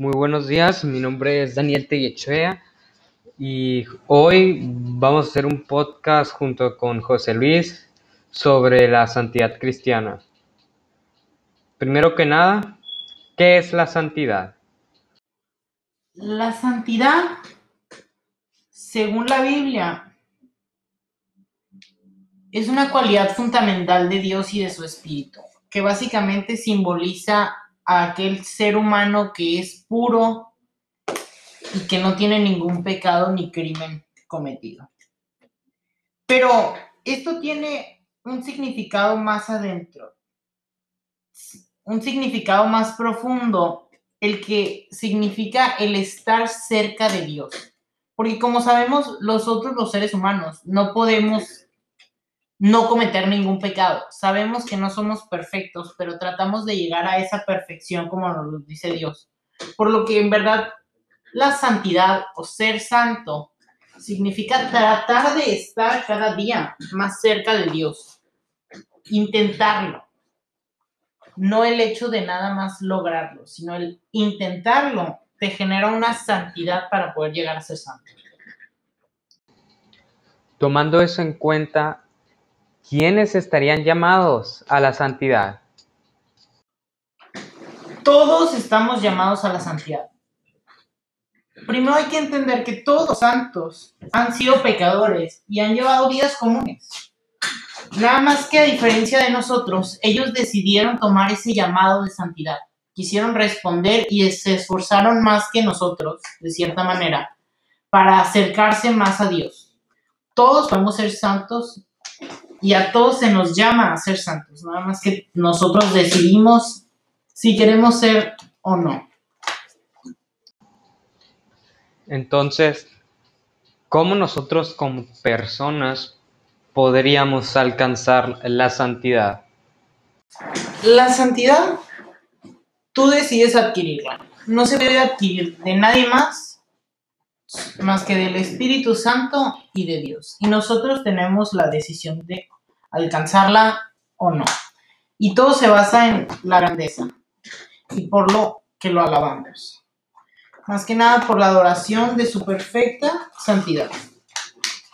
Muy buenos días, mi nombre es Daniel Tellechea y hoy vamos a hacer un podcast junto con José Luis sobre la santidad cristiana. Primero que nada, ¿qué es la santidad? La santidad, según la Biblia, es una cualidad fundamental de Dios y de su espíritu, que básicamente simboliza a aquel ser humano que es puro y que no tiene ningún pecado ni crimen cometido. Pero esto tiene un significado más adentro, un significado más profundo, el que significa el estar cerca de Dios. Porque como sabemos, nosotros los seres humanos no podemos no cometer ningún pecado. Sabemos que no somos perfectos, pero tratamos de llegar a esa perfección como nos lo dice Dios. Por lo que en verdad la santidad o ser santo significa tratar de estar cada día más cerca de Dios. Intentarlo. No el hecho de nada más lograrlo, sino el intentarlo te genera una santidad para poder llegar a ser santo. Tomando eso en cuenta, ¿quiénes estarían llamados a la santidad? Todos estamos llamados a la santidad. Primero hay que entender que todos los santos han sido pecadores y han llevado vidas comunes. Nada más que a diferencia de nosotros, ellos decidieron tomar ese llamado de santidad. Quisieron responder y se esforzaron más que nosotros, de cierta manera, para acercarse más a Dios. Todos podemos ser santos y a todos se nos llama a ser santos, nada más que nosotros decidimos si queremos ser o no. Entonces, ¿cómo nosotros como personas podríamos alcanzar la santidad? La santidad, tú decides adquirirla. No se debe adquirir de nadie más más que del Espíritu Santo y de Dios. Y nosotros tenemos la decisión de alcanzarla o no. Y todo se basa en la grandeza y por lo que lo alabamos. Más que nada por la adoración de su perfecta santidad.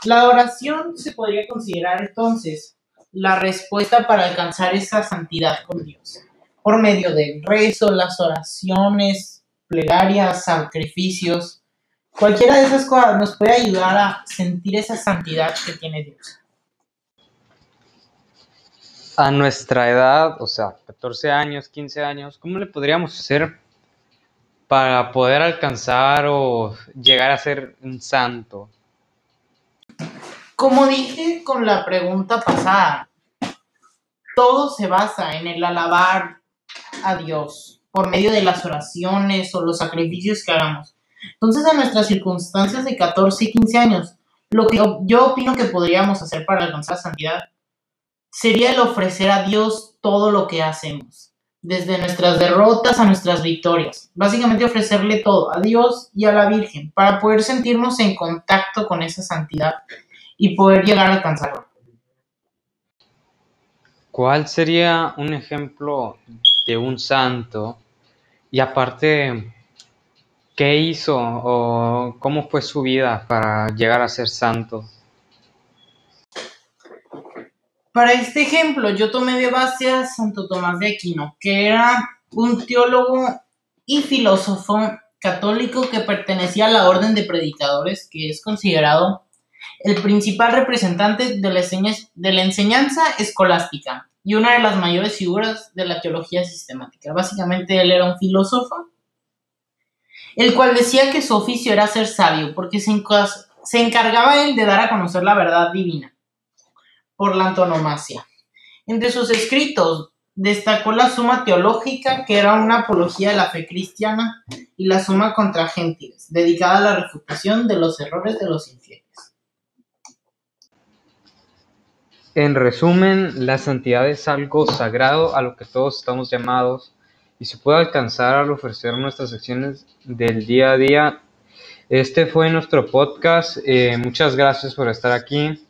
La adoración se podría considerar entonces la respuesta para alcanzar esa santidad con Dios. Por medio del rezo, las oraciones, plegarias, sacrificios, Cualquiera de esas cosas nos puede ayudar a sentir esa santidad que tiene Dios. A nuestra edad, o sea, 14 años, 15 años, ¿cómo le podríamos hacer para poder alcanzar o llegar a ser un santo? Como dije con la pregunta pasada, todo se basa en el alabar a Dios por medio de las oraciones o los sacrificios que hagamos. Entonces, en nuestras circunstancias de 14 y 15 años, lo que yo opino que podríamos hacer para alcanzar santidad sería el ofrecer a Dios todo lo que hacemos, desde nuestras derrotas a nuestras victorias. Básicamente ofrecerle todo a Dios y a la Virgen para poder sentirnos en contacto con esa santidad y poder llegar a alcanzarla. ¿Cuál sería un ejemplo de un santo? Y aparte, ¿Qué hizo o cómo fue su vida para llegar a ser santo? Para este ejemplo, yo tomé de base a Santo Tomás de Aquino, que era un teólogo y filósofo católico que pertenecía a la orden de predicadores, que es considerado el principal representante de la, de la enseñanza escolástica y una de las mayores figuras de la teología sistemática. Básicamente él era un filósofo el cual decía que su oficio era ser sabio, porque se, encargaba él de dar a conocer la verdad divina por la antonomasia. Entre sus escritos destacó la Suma Teológica, que era una apología de la fe cristiana, y la Suma contra Gentiles, dedicada a la refutación de los errores de los infieles. En resumen, la santidad es algo sagrado a lo que todos estamos llamados y se puede alcanzar al ofrecer nuestras acciones del día a día. Este fue nuestro podcast. Eh, muchas gracias por estar aquí.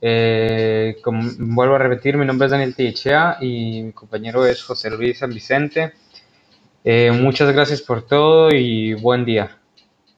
Eh, como, vuelvo a repetir, mi nombre es Daniel Tichea y mi compañero es José Luis San Vicente. Eh, muchas gracias por todo y buen día.